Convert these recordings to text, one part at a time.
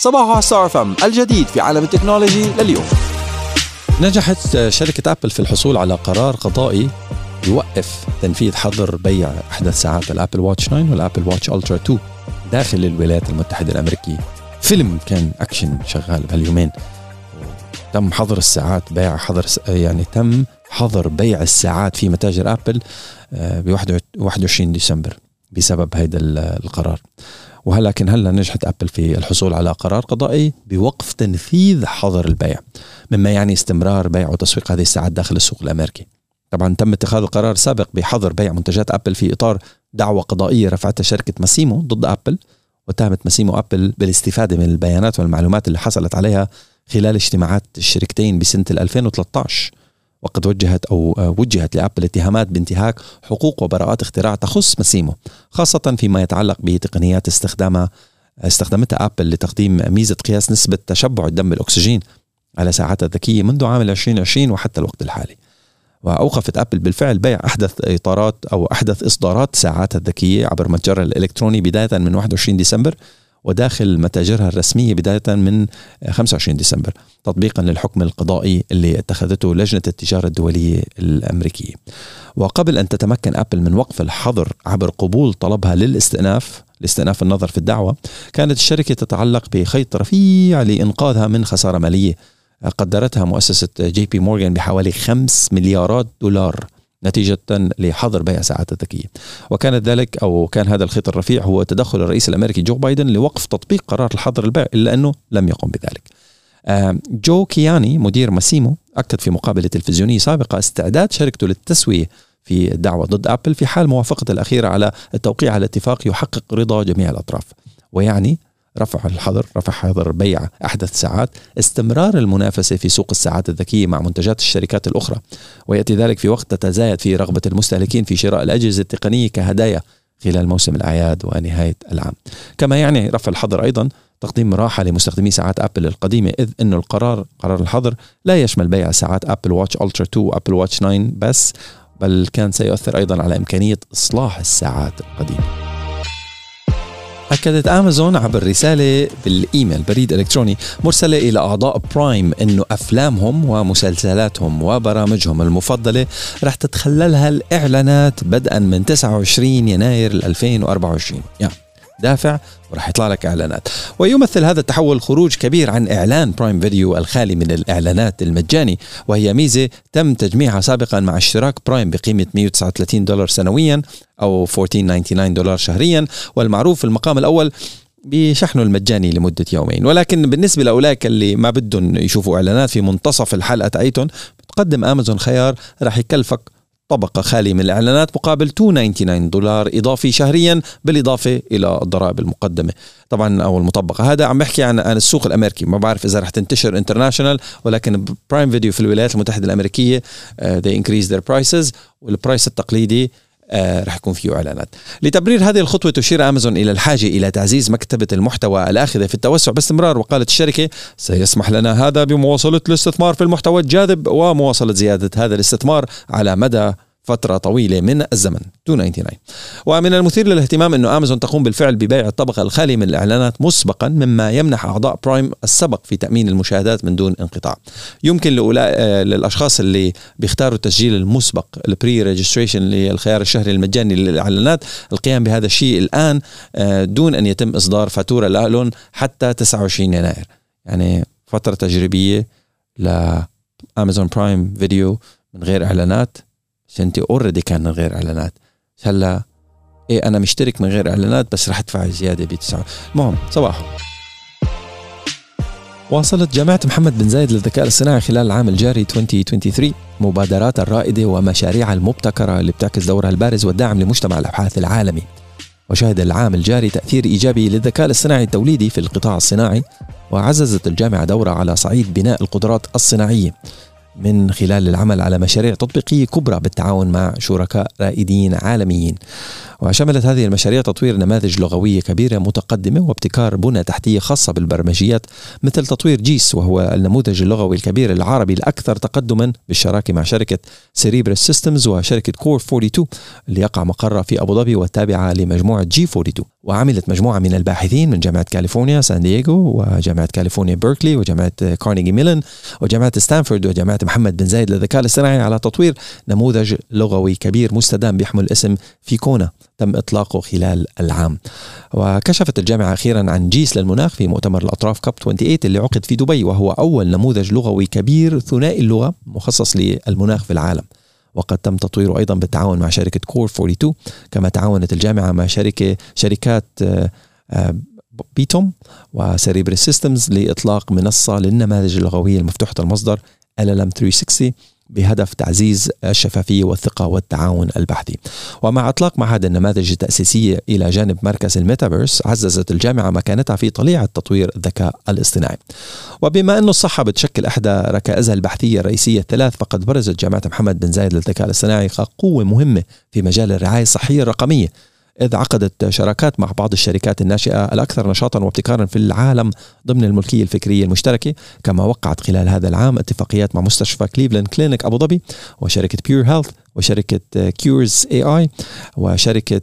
صباح Star FM الجديد في عالم التكنولوجي لليوم. نجحت شركة أبل في الحصول على قرار قضائي يوقف تنفيذ حظر بيع أحدث ساعات ال Apple Watch 9 وال Apple Watch Ultra 2 داخل الولايات المتحدة الأمريكية. فيلم كان أكشن شغال بهاليومين. تم حظر الساعات بيع حظر يعني تم حظر بيع الساعات في متاجر آبل ب 21 ديسمبر بسبب هذا القرار. ولكن هلا نجحت أبل في الحصول على قرار قضائي بوقف تنفيذ حظر البيع مما يعني استمرار بيع وتسويق هذه الساعات داخل السوق الأمريكي؟ طبعا تم اتخاذ القرار السابق بحظر بيع منتجات أبل في إطار دعوى قضائية رفعتها شركة ماسيمو ضد أبل واتهمت ماسيمو أبل بالاستفادة من البيانات والمعلومات اللي حصلت عليها خلال اجتماعات الشركتين بسنة 2013 وقد وجهت أو وجهت لأبل اتهامات بانتهاك حقوق وبراءات اختراع تخص مسيمو خاصة فيما يتعلق بتقنيات استخدامها استخدمتها أبل لتقديم ميزة قياس نسبة تشبع الدم بالاكسجين على ساعاتها الذكية منذ عام 2020 وحتى الوقت الحالي. وأوقفت أبل بالفعل بيع أحدث إطارات أو أحدث إصدارات ساعاتها الذكية عبر متجرها الإلكتروني بداية من 21 ديسمبر وداخل متاجرها الرسمية بداية من 25 ديسمبر تطبيقا للحكم القضائي اللي اتخذته لجنة التجارة الدولية الأمريكية. وقبل أن تتمكن أبل من وقف الحظر عبر قبول طلبها للاستئناف لاستئناف النظر في الدعوة، كانت الشركة تتعلق بخيط رفيع لإنقاذها من خسارة مالية قدرتها مؤسسة جي بي مورغان بحوالي 5 مليارات دولار نتيجة لحظر بيع ساعات الذكية وكانت ذلك أو كان هذا الخيط الرفيع هو تدخل الرئيس الأمريكي جو بايدن لوقف تطبيق قرار الحظر البيع إلا أنه لم يقم بذلك. جو كياني مدير ماسيمو أكد في مقابلة تلفزيونية سابقة استعداد شركته للتسوية في الدعوة ضد أبل في حال موافقة الأخيرة على التوقيع على اتفاق يحقق رضا جميع الأطراف. ويعني رفع الحظر رفع حظر بيع أحدث ساعات استمرار المنافسة في سوق الساعات الذكية مع منتجات الشركات الأخرى. ويأتي ذلك في وقت تتزايد فيه رغبة المستهلكين في شراء الأجهزة التقنية كهدايا خلال موسم الأعياد ونهاية العام. كما يعني رفع الحظر أيضا تقديم راحة لمستخدمي ساعات أبل القديمة إذ أن القرار قرار الحظر لا يشمل بيع ساعات أبل واتش ألترا 2 وأبل واتش 9 بس بل كان سيؤثر أيضا على إمكانية إصلاح الساعات القديمة. أكدت أمازون عبر رسالة بالإيميل بريد إلكتروني مرسلة إلى أعضاء برايم أنه أفلامهم ومسلسلاتهم وبرامجهم المفضلة رح تتخللها الإعلانات بدءا من 29 يناير 2024 يعني دافع وراح يطلع لك إعلانات. ويمثل هذا التحول خروج كبير عن إعلان برايم فيديو الخالي من الإعلانات المجاني وهي ميزة تم تجميعها سابقا مع اشتراك برايم بقيمة 139 دولار سنويا أو 1499 دولار شهريا والمعروف في المقام الأول بشحنه المجاني لمدة يومين. ولكن بالنسبة لأولئك اللي ما بدهم يشوفوا إعلانات في منتصف الحلقة تاعتهم بتقدم أمازون خيار رح يكلفك طبقة خالية من الإعلانات مقابل 299 دولار إضافي شهريا بالإضافة إلى الضرائب المقدمة. طبعا أو المطبقة. هذا عم بحكي عن, السوق الأمريكي. ما بعرف إذا رح تنتشر international ولكن برايم فيديو في الولايات المتحدة الأمريكية uh, they increase their prices وال price التقليدي آه رح يكون فيه إعلانات. لتبرير هذه الخطوة تشير أمازون إلى الحاجة إلى تعزيز مكتبة المحتوى الاخذه في التوسع باستمرار وقالت الشركة سيسمح لنا هذا بمواصلة الاستثمار في المحتوى الجاذب ومواصلة زيادة هذا الاستثمار على مدى فترة طويلة من الزمن. 299 ومن المثير للاهتمام أنه أمازون تقوم بالفعل ببيع الطبقة الخالية من الإعلانات مسبقا مما يمنح أعضاء برايم السبق في تأمين المشاهدات من دون انقطاع. يمكن للأشخاص اللي بيختاروا التسجيل المسبق ال pre registration للخيار الشهري المجاني للإعلانات القيام بهذا الشيء الآن آه، دون أن يتم إصدار فاتورة لهم حتى 29 يناير. يعني فترة تجريبية لأمازون برايم فيديو من غير إعلانات. أنت already كان من غير إعلانات. هلا إيه أنا مشترك من غير إعلانات بس رح أدفع زيادة ب 9 المهم صباح واصلت جامعة محمد بن زايد للذكاء الصناعي خلال العام الجاري 2023 مبادرات الرائدة ومشاريعها المبتكرة اللي بتعكس دورها البارز والداعم لمجتمع الأبحاث العالمي. وشهد العام الجاري تأثير إيجابي للذكاء الاصطناعي التوليدي في القطاع الصناعي وعززت الجامعة دورة على صعيد بناء القدرات الصناعية. من خلال العمل على مشاريع تطبيقية كبرى بالتعاون مع شركاء رائدين عالميين. وشملت هذه المشاريع تطوير نماذج لغوية كبيرة متقدمة وابتكار بنى تحتية خاصة بالبرمجيات مثل تطوير جيس وهو النموذج اللغوي الكبير العربي الأكثر تقدما بالشراكة مع شركة Cerebras Systems وشركة Core 42 اللي يقع مقرها في أبو ظبي والتابعة لمجموعة G42 وعملت مجموعة من الباحثين من جامعة كاليفورنيا سان دييغو وجامعة كاليفورنيا بيركلي وجامعة كارنيجي ميلن وجامعة ستانفورد وجامعة محمد بن زايد للذكاء الاصطناعي على تطوير نموذج لغوي كبير مستدام بيحمل اسم فيكونا. تم إطلاقه خلال العام. وكشفت الجامعة أخيرا عن جيس للمناخ في مؤتمر الأطراف COP 28 اللي عقد في دبي وهو أول نموذج لغوي كبير ثنائي اللغة مخصص للمناخ في العالم. وقد تم تطويره أيضا بالتعاون مع شركة Core 42 كما تعاونت الجامعة مع شركه شركات آه، آه، Petuum و Cerebras Systems لإطلاق منصة للنماذج اللغوية المفتوحة المصدر LLM 360 بهدف تعزيز الشفافية والثقة والتعاون البحثي. ومع إطلاق معهد النماذج التأسيسية إلى جانب مركز الميتافيرس عززت الجامعة مكانتها في طليعة تطوير الذكاء الاصطناعي. وبما أن الصحة بتشكل إحدى ركائزها البحثية الرئيسية الثلاث فقد برزت جامعة محمد بن زايد للذكاء الاصطناعي كقوة مهمة في مجال الرعاية الصحية الرقمية. إذ عقدت شراكات مع بعض الشركات الناشئة الأكثر نشاطا وابتكارا في العالم ضمن الملكية الفكرية المشتركة كما وقعت خلال هذا العام اتفاقيات مع مستشفى Cleveland Clinic أبو ظبي وشركة PureHealth وشركة كيورز AI وشركة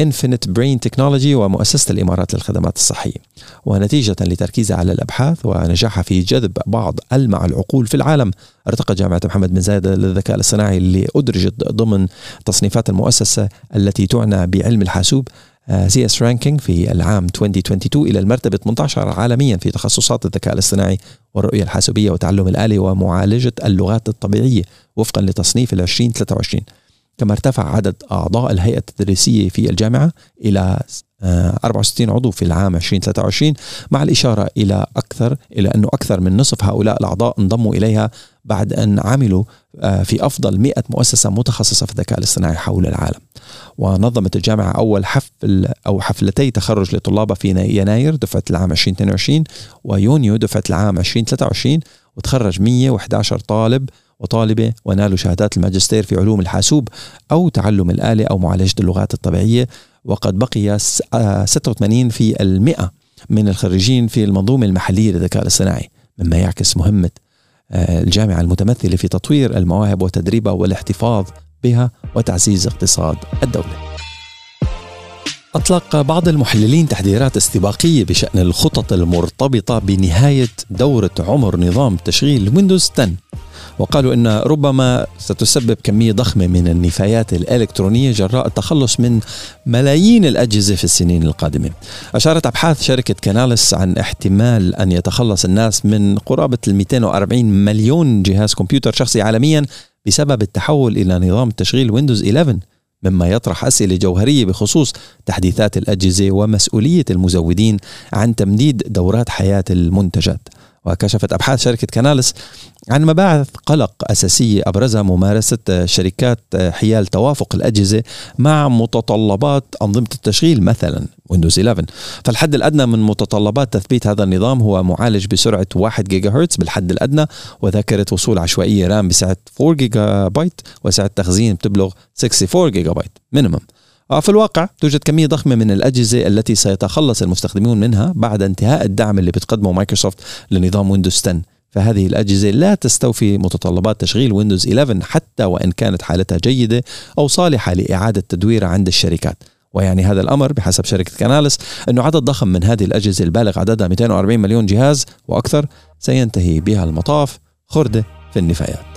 Infinite Brain Technology ومؤسسة الإمارات للخدمات الصحية. ونتيجة لتركيزها على الأبحاث ونجاحها في جذب بعض ألمع العقول في العالم ارتقت جامعة محمد بن زايد للذكاء الاصطناعي اللي ادرجت ضمن تصنيفات المؤسسة التي تعنى بعلم الحاسوب CS Rankings في العام 2022 إلى المرتبة 18 عالميا في تخصصات الذكاء الاصطناعي والرؤية الحاسوبية وتعلم الآلي ومعالجة اللغات الطبيعية. وفقا لتصنيف ال 2023 كما ارتفع عدد أعضاء الهيئة التدريسية في الجامعة إلى 64 آه، عضو في العام 2023 مع الإشارة إلى أكثر إلى أنه أكثر من نصف هؤلاء الأعضاء انضموا إليها بعد أن عملوا آه، في أفضل 100 مؤسسة متخصصة في الذكاء الاصطناعي حول العالم. ونظمت الجامعة أول حفل أو حفلتي تخرج لطلابها في يناير دفعة العام 2022 ويونيو دفعة العام 2023 وتخرج 111 طالب وطالبة ونالوا شهادات الماجستير في علوم الحاسوب أو تعلم الآلة أو معالجة اللغات الطبيعية. وقد بقي 86 في المئة من الخريجين في المنظومة المحلية للذكاء الاصطناعي مما يعكس مهمة آه، الجامعة المتمثلة في تطوير المواهب وتدريبها والاحتفاظ بها وتعزيز اقتصاد الدولة. أطلق بعض المحللين تحذيرات استباقية بشأن الخطط المرتبطة بنهاية دورة عمر نظام تشغيل ويندوز 10 وقالوا إن ربما ستسبب كمية ضخمة من النفايات الإلكترونية جراء التخلص من ملايين الأجهزة في السنين القادمة. أشارت أبحاث شركة كاناليس عن احتمال أن يتخلص الناس من قرابة ال 240 مليون جهاز كمبيوتر شخصي عالميا بسبب التحول إلى نظام تشغيل ويندوز 11 مما يطرح أسئلة جوهرية بخصوص تحديثات الأجهزة ومسؤولية المزودين عن تمديد دورات حياة المنتجات. وكشفت أبحاث شركة كاناليس عن مباعث قلق أساسية أبرزها ممارسة شركات حيال توافق الأجهزة مع متطلبات أنظمة التشغيل مثلا ويندوز 11 فالحد الأدنى من متطلبات تثبيت هذا النظام هو معالج بسرعة 1 جيجا هرتز بالحد الأدنى وذاكرة وصول عشوائية رام بسعة 4 جيجا بايت وسعة تخزين بتبلغ 64 جيجا بايت minimum في الواقع توجد كمية ضخمة من الأجهزة التي سيتخلص المستخدمون منها بعد انتهاء الدعم اللي بتقدمه مايكروسوفت لنظام ويندوز 10 فهذه الأجهزة لا تستوفي متطلبات تشغيل ويندوز 11 حتى وإن كانت حالتها جيدة أو صالحة لإعادة تدويرها عند الشركات. ويعني هذا الأمر بحسب شركة كاناليس أنه عدد ضخم من هذه الأجهزة البالغ عددها 240 مليون جهاز وأكثر سينتهي بها المطاف خردة في النفايات.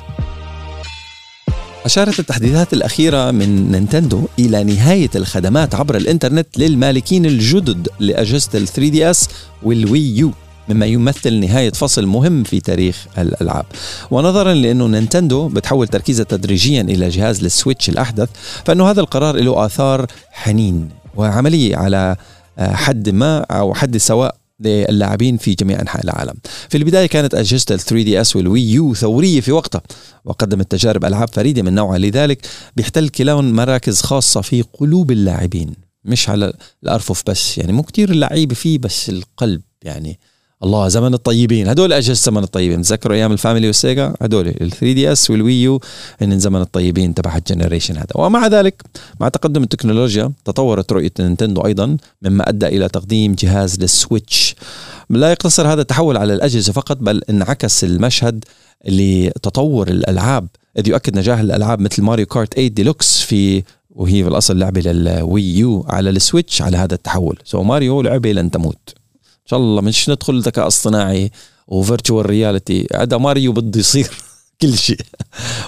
أشارت التحديثات الأخيرة من نينتندو إلى نهاية الخدمات عبر الإنترنت للمالكين الجدد لأجهزة ال 3DS وال Wii U مما يمثل نهاية فصل مهم في تاريخ الألعاب. ونظرا لأنه نينتندو بتحول تركيزها تدريجيا إلى جهاز السويتش الأحدث فإنه هذا القرار له آثار حنين وعملية على حد ما أو حد سواء للاعبين في جميع أنحاء العالم. في البداية كانت اجهزه ال 3DS وال Wii U ثورية في وقتها وقدمت تجارب ألعاب فريدة من نوعها لذلك بيحتل كلاهن مراكز خاصة في قلوب اللاعبين مش على الأرفف بس يعني مو كتير اللعيبة فيه بس القلب يعني الله زمن الطيبين. هدول اجهزه زمن الطيبين. تذكروا أيام الفاميلي والسيجا؟ هدول ال 3DS وال Wii U هن زمن الطيبين تبع ال generation هذا. ومع ذلك مع تقدم التكنولوجيا تطورت رؤية نينتندو أيضا مما أدى إلى تقديم جهاز للسويتش لا يقتصر هذا التحول على الأجهزة فقط بل انعكس المشهد لتطور الألعاب. إذ يؤكد نجاح الألعاب مثل ماريو كارت 8 ديلوكس في وهي في الأصل لعبة لل Wii U على السويتش على هذا التحول. so ماريو لعبة لن تموت. إن شاء الله. مش ندخل ذكاء اصطناعي و virtual reality هذا ماريو بده يصير كل شيء.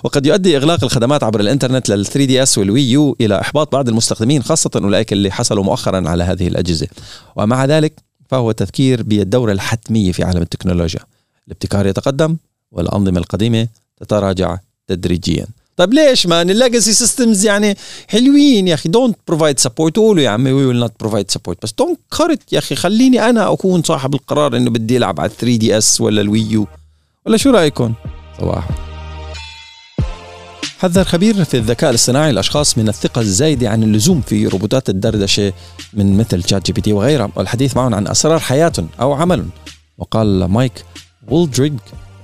وقد يؤدي إغلاق الخدمات عبر الإنترنت لل 3DS وال Wii U إلى إحباط بعض المستخدمين خاصة أولئك اللي حصلوا مؤخرا على هذه الأجهزة. ومع ذلك فهو تذكير بالدورة الحتمية في عالم التكنولوجيا. الابتكار يتقدم والأنظمة القديمة تتراجع تدريجيا. طيب ليش man ال legacy systems يعني حلوين يا أخي؟ don't provide support قولوا يا عمي we will not provide support بس don't cut يا أخي خليني أنا أكون صاحب القرار إنه بدي ألعب على 3DS ولا ال Wii U ولا شو رأيكم؟ صباح. حذر خبير في الذكاء الاصطناعي الأشخاص من الثقة الزايدة عن اللزوم في روبوتات الدردشة من مثل ChatGPT وغيرها. والحديث معهم عن أسرار حياتهم أو عملهم. وقال مايك وولدريج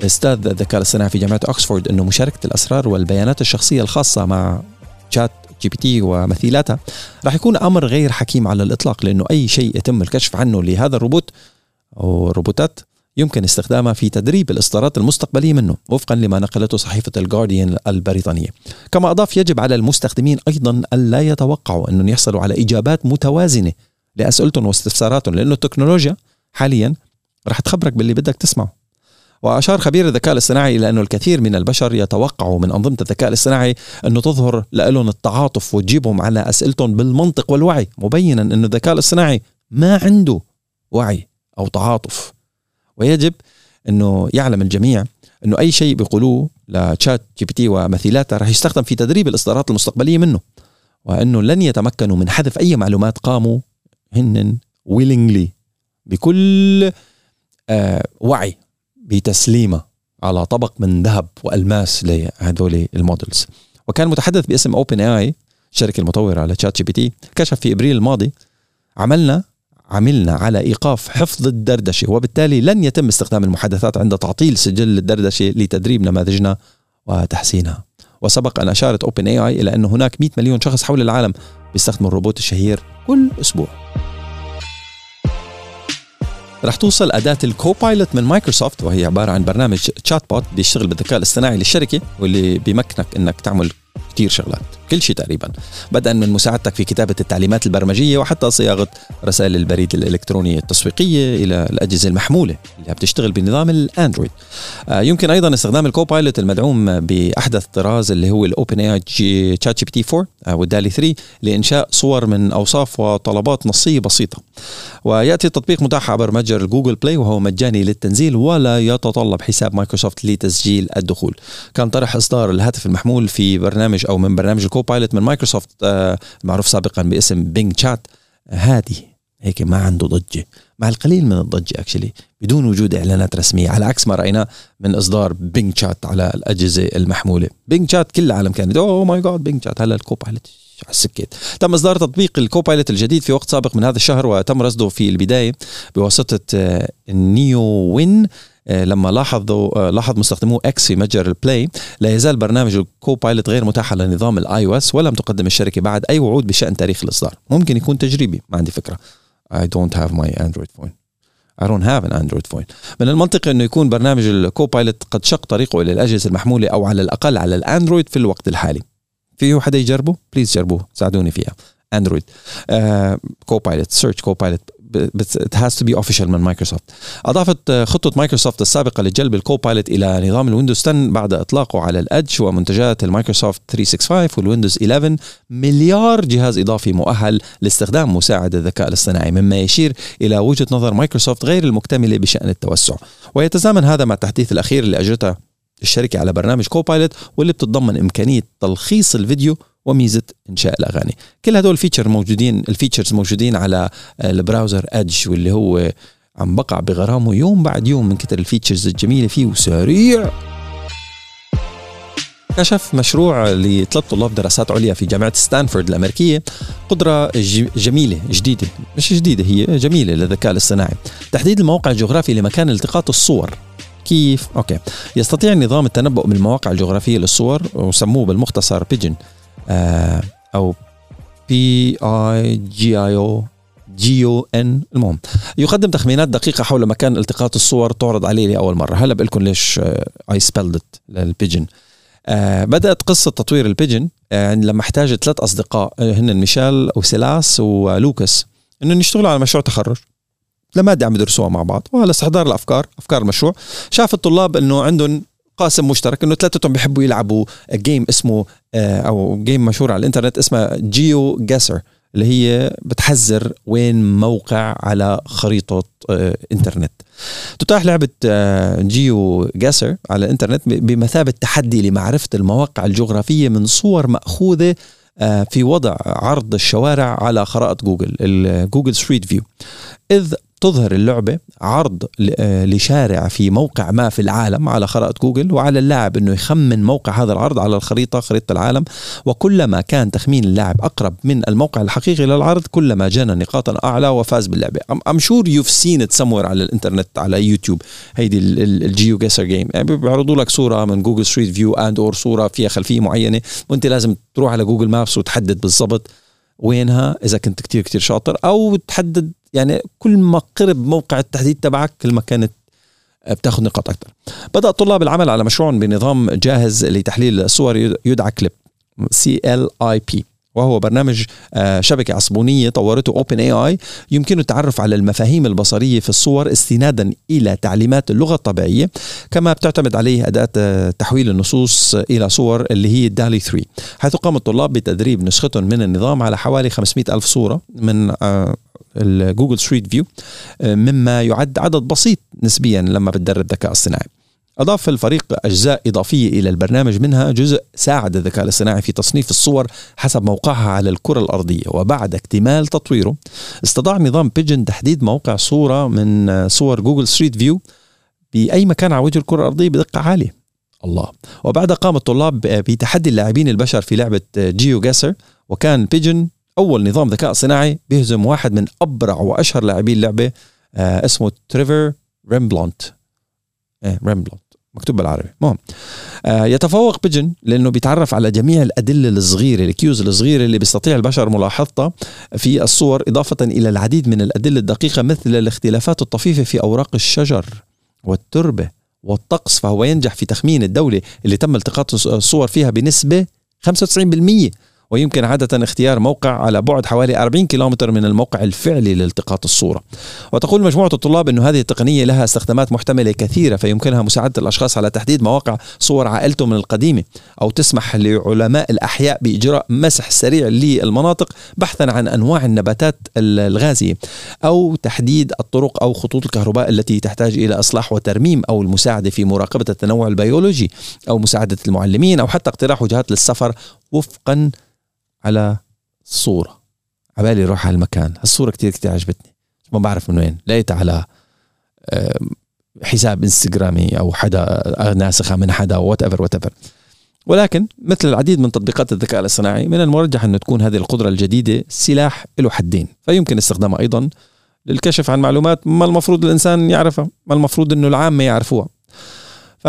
أستاذ الذكاء الاصطناعي في جامعة اوكسفورد أنه مشاركة الأسرار والبيانات الشخصية الخاصة مع ChatGPT ومثيلاتها راح يكون أمر غير حكيم على الإطلاق لأنه أي شيء يتم الكشف عنه لهذا الروبوت أو الروبوتات يمكن استخدامها في تدريب الإصدارات المستقبلية منه وفقا لما نقلته صحيفة الجارديان البريطانية. كما أضاف يجب على المستخدمين أيضا الا يتوقعوا أنهم يحصلوا على إجابات متوازنة لأسئلتهم واستفساراتهم لأنه التكنولوجيا حاليا رح تخبرك باللي بدك تسمعه. وأشار خبير الذكاء الاصطناعي إلى أنه الكثير من البشر يتوقعوا من أنظمة الذكاء الاصطناعي أنه تظهر لهم التعاطف وتجيبهم على أسئلتهم بالمنطق والوعي مبينا أنه الذكاء الاصطناعي ما عنده وعي أو تعاطف. ويجب أنه يعلم الجميع أنه أي شيء بيقولوه ل ChatGPT ومثيلاته رح يستخدم في تدريب الإصدارات المستقبلية منه وأنه لن يتمكنوا من حذف أي معلومات قاموا هن willingly بكل آه وعي بتسليمة على طبق من ذهب وألماس لهذول ال models. وكان متحدث باسم OpenAI الشركة المطورة ل ChatGPT كشف في إبريل الماضي عملنا عملنا على إيقاف حفظ الدردشة وبالتالي لن يتم استخدام المحادثات عند تعطيل سجل الدردشة لتدريب نماذجنا وتحسينها. وسبق أن أشارت OpenAI إلى انه هناك 100 مليون شخص حول العالم بيستخدموا الروبوت الشهير كل أسبوع. رح توصل أداة ال Copilot من مايكروسوفت وهي عبارة عن برنامج chatbot بيشتغل بالذكاء الاصطناعي للشركة واللي بيمكنك إنك تعمل كثير شغلات. كل شيء تقريبا. بدءا من مساعدتك في كتابة التعليمات البرمجية وحتى صياغة رسائل البريد الإلكتروني التسويقية إلى الأجهزة المحمولة اللي بتشتغل بنظام الأندرويد. آه، يمكن أيضا استخدام ال Copilot المدعوم بأحدث طراز اللي هو ال OpenAI ChatGPT 4 وال DALL-E 3 لإنشاء صور من أوصاف وطلبات نصية بسيطة. ويأتي التطبيق متاح عبر متجر جوجل بلاي وهو مجاني للتنزيل ولا يتطلب حساب مايكروسوفت لتسجيل الدخول. كان طرح إصدار الهاتف المحمول في برنامج أو من برنامج ال Copilot من مايكروسوفت آه، المعروف سابقا باسم Bing Chat هادي هيك ما عنده ضجة مع القليل من الضجة actually بدون وجود إعلانات رسمية. على عكس ما رايناه من إصدار Bing Chat على الأجهزة المحمولة. Bing Chat كل العالم كانت oh my God Bing Chat هلا ال Copilot على السكيت تم إصدار تطبيق ال Copilot الجديد في وقت سابق من هذا الشهر وتم رصده في البداية بواسطة نيو آه، وين لما لاحظوا آه، لاحظ مستخدمو X في متجر ال Play لا يزال برنامج ال Copilot غير متاح على نظام ال iOS ولم تقدم الشركة بعد أي وعود بشأن تاريخ الإصدار. ممكن يكون تجريبي ما عندي فكرة. I don't have my Android phone. I don't have an Android phone. من المنطقي إنه يكون برنامج ال Copilot قد شق طريقه إلى الأجهزة المحمولة أو على الأقل على الأندرويد في الوقت الحالي. فيه حدا يجربه؟ please جربوه. ساعدوني فيها. اندرويد Copilot search Copilot it has to be official من مايكروسوفت. أضافت خطة مايكروسوفت السابقة لجلب ال Copilot إلى نظام ال Windows 10 بعد إطلاقه على ال Edge ومنتجات المايكروسوفت 365 وال Windows 11 مليار جهاز إضافي مؤهل لاستخدام مساعد الذكاء الاصطناعي مما يشير إلى وجهة نظر مايكروسوفت غير المكتملة بشأن التوسع. ويتزامن هذا مع التحديث الأخير اللي اجرته الشركة على برنامج Copilot واللي بتتضمن إمكانية تلخيص الفيديو وميزة إنشاء الأغاني. كل هدول ال feature موجودين ال features موجودين على ال browser Edge واللي هو عم بقع بغرامه يوم بعد يوم من كتر ال features الجميلة فيه وسريع. كشف مشروع لثلاث طلاب دراسات عليا في جامعة ستانفورد الأمريكية. قدرة جميلة جديدة. مش جديدة هي جميلة للذكاء الاصطناعي. تحديد الموقع الجغرافي لمكان التقاط الصور. كيف؟ okay. يستطيع النظام التنبؤ بالمواقع الجغرافية للصور وسموه بالمختصر Pigeon أو P I G E O G O N المهم يقدم تخمينات دقيقة حول مكان التقاط الصور تعرض عليه لأول مرة. هلا بقول لكم ليش I spelled لل Pigeon آه بدأت قصة تطوير ال Pigeon آه لما احتاج ثلاث أصدقاء آه هن ميشيل وسيلاس ولوكاس إنهم يشتغلوا على مشروع تخرج. لمادة عم يدرسوها مع بعض وهلا استحضار الأفكار أفكار المشروع. شاف الطلاب إنه عندهم قاسم مشترك إنه ثلاثتهم بيحبوا يلعبوا game اسمه آه، أو game مشهور على الإنترنت اسمه GeoGuessr اللي هي بتحذر وين موقع على خريطة آه، إنترنت. تتاح لعبة آه، GeoGuessr على الإنترنت بمثابة تحدي لمعرفة المواقع الجغرافية من صور مأخوذة في وضع عرض الشوارع على خرائط جوجل ال Google Street View. إذ تظهر اللعبة عرض آه، لشارع في موقع ما في العالم على خرائط جوجل وعلى اللاعب إنه يخمن موقع هذا العرض على الخريطة خريطة العالم. وكلما كان تخمين اللاعب أقرب من الموقع الحقيقي للعرض كلما جنى نقاطا أعلى وفاز باللعبة. I'm sure you've seen this more على الإنترنت على يوتيوب. هيدي ال GeoGuessr game بيعرضوا لك صورة من Google Street View and or صورة فيها خلفية معينة وأنت لازم تروح على Google Maps وتحدد بالضبط وينها إذا كنت كتير كتير شاطر أو تحدد يعني كل ما قرب موقع التحديد تبعك كل ما كانت بتاخذ نقاط أكثر بدأ طلاب العمل على مشروع بنظام جاهز لتحليل الصور يدعى CLIP C L I P وهو برنامج آه، شبكة عصبونية طورته OpenAI يمكن التعرف على المفاهيم البصرية في الصور استنادا إلى تعليمات اللغة الطبيعية كما بتعتمد عليه أداة آه، تحويل النصوص إلى صور اللي هي DALL-E 3 حيث قام الطلاب بتدريب نسختهم من النظام على حوالي 500 ألف صورة من آه، ال Google Street View مما يعد عدد بسيط نسبيا لما بتدرب ذكاء اصطناعي. أضاف الفريق أجزاء إضافية إلى البرنامج منها جزء ساعد الذكاء الاصطناعي في تصنيف الصور حسب موقعها على الكرة الأرضية وبعد اكتمال تطويره استطاع نظام Pigeon تحديد موقع صورة من صور Google Street View بأي مكان على وجه الكرة الأرضية بدقة عالية. الله. وبعد قام الطلاب بتحدي اللاعبين البشر في لعبة GeoGuessr وكان Pigeon أول نظام ذكاء صناعي بيهزم واحد من أبرع وأشهر لاعبي اللعبة آه، اسمه تريفر رينبولت إيه رينبولت مكتوب بالعربي. المهم آه يتفوق Pigeon لأنه بيتعرف على جميع الأدلة الصغيرة ال cues الصغيرة اللي بيستطيع البشر ملاحظتها في الصور إضافة إلى العديد من الأدلة الدقيقة مثل الاختلافات الطفيفة في أوراق الشجر والتربة والطقس فهو ينجح في تخمين الدولة اللي تم التقاط الصور فيها بنسبة 95% ويمكن عادة اختيار موقع على بعد حوالي 40 كيلومتر من الموقع الفعلي لالتقاط الصورة. وتقول مجموعة الطلاب أن هذه التقنية لها استخدامات محتملة كثيرة فيمكنها مساعدة الأشخاص على تحديد مواقع صور عائلتهم القديمة أو تسمح لعلماء الأحياء بإجراء مسح سريع للمناطق بحثا عن أنواع النباتات الغازية أو تحديد الطرق أو خطوط الكهرباء التي تحتاج إلى إصلاح وترميم أو المساعدة في مراقبة التنوع البيولوجي أو مساعدة المعلمين أو حتى اقتراح وجهات للسفر وفقا على صورة عبالي روح على المكان. الصورة كتير كتير عجبتني. ما بعرف من وين. لقيتها على حساب انستغرامي أو حدا ناسخها من حدا whatever whatever ولكن مثل العديد من تطبيقات الذكاء الاصطناعي من المرجح أن تكون هذه القدرة الجديدة سلاح له حدين. فيمكن استخدامها أيضا للكشف عن معلومات ما المفروض الإنسان يعرفها ما المفروض إنه العامة يعرفوها. ف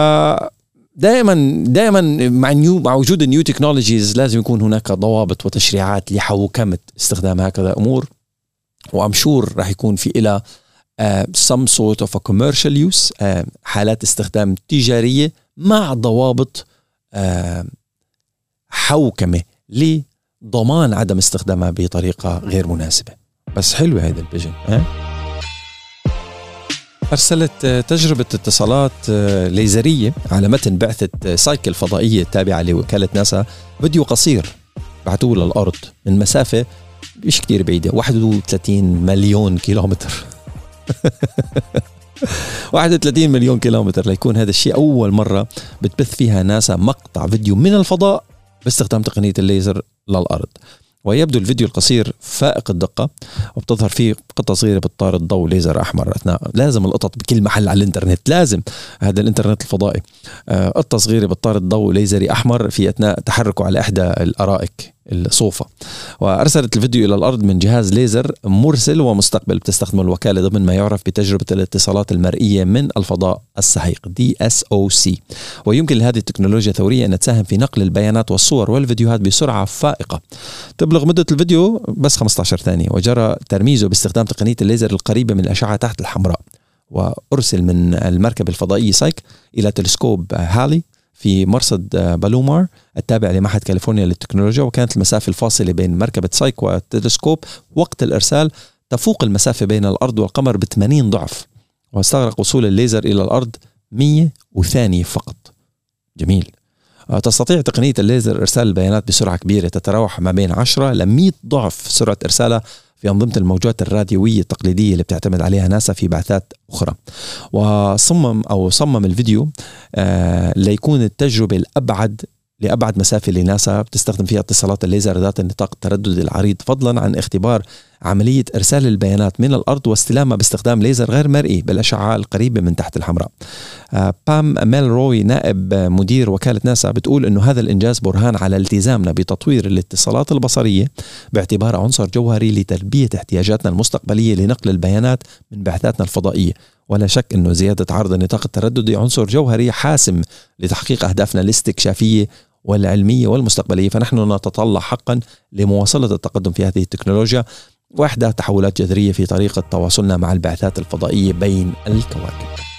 دائما دائما مع نيو مع وجود النيو تكنولوجيز لازم يكون هناك ضوابط وتشريعات لحوكمة استخدام هكذا أمور وأم شور راح يكون في إلى of a commercial use uh, حالات استخدام تجارية مع ضوابط uh, حوكمة لضمان عدم استخدامها بطريقة غير مناسبة بس حلوة هيدا ال Pigeon أه؟ أرسلت تجربة اتصالات آه، ليزرية على متن بعثة سايك فضائية تابعة لوكالة ناسا. فيديو قصير بعثوه للأرض من مسافة مش كتير بعيدة 31 مليون كيلومتر. 31 مليون كيلومتر ليكون هذا الشيء أول مرة بتبث فيها ناسا مقطع فيديو من الفضاء باستخدام تقنية الليزر للأرض. ويبدو الفيديو القصير فائق الدقة وبتظهر فيه قطة صغيرة بتطارد ضوء ليزر أحمر. أثناء لازم القطط بكل محل على الإنترنت لازم هذا الإنترنت الفضائي. آه، قطة صغيرة بتطارد ضوء ليزري أحمر في أثناء تحركه على إحدى الأرائك. الصوفة. وأرسلت الفيديو إلى الأرض من جهاز ليزر مرسل ومستقبل بتستخدم الوكالة ضمن ما يعرف بتجربة الاتصالات المرئية من الفضاء السحيق سي ويمكن لهذه التكنولوجيا الثورية أن تساهم في نقل البيانات والصور والفيديوهات بسرعة فائقة. تبلغ مدة الفيديو بس 15 ثانية وجرى ترميزه باستخدام تقنية الليزر القريبة من الأشعة تحت الحمراء. وأرسل من المركبة الفضائية سايك إلى تلسكوب هالي في مرصد بالومار التابع لمعهد كاليفورنيا للتكنولوجيا وكانت المسافة الفاصلة بين مركبة سايك والتلسكوب وقت الإرسال تفوق المسافة بين الأرض والقمر ب 80 ضعف واستغرق وصول الليزر إلى الأرض 100 وثانية فقط. جميل. تستطيع تقنية الليزر إرسال البيانات بسرعة كبيرة تتراوح ما بين 10 ل 100 ضعف سرعة إرسالها في أنظمة الموجات الراديوية التقليدية اللي بتعتمد عليها ناسا في بعثات أخرى. وصمم أو صمم الفيديو آه ليكون التجربة الأبعد لأبعد مسافة لناسا بتستخدم فيها اتصالات الليزر ذات النطاق الترددي العريض فضلا عن اختبار عملية إرسال البيانات من الأرض واستلامها باستخدام ليزر غير مرئي بالأشعة القريبة من تحت الحمراء. آه، بام ميل روي نائب مدير وكالة ناسا بتقول أنه هذا الإنجاز برهان على التزامنا بتطوير الاتصالات البصرية باعتبارها عنصر جوهري لتلبية احتياجاتنا المستقبلية لنقل البيانات من بعثاتنا الفضائية. ولا شك أنه زيادة عرض النطاق الترددي عنصر جوهري حاسم لتحقيق أهدافنا الاستكشافية والعلمية والمستقبلية. فنحن نتطلع حقا لمواصلة التقدم في هذه التكنولوجيا. وإحداث تحولات جذرية في طريقة تواصلنا مع البعثات الفضائية بين الكواكب.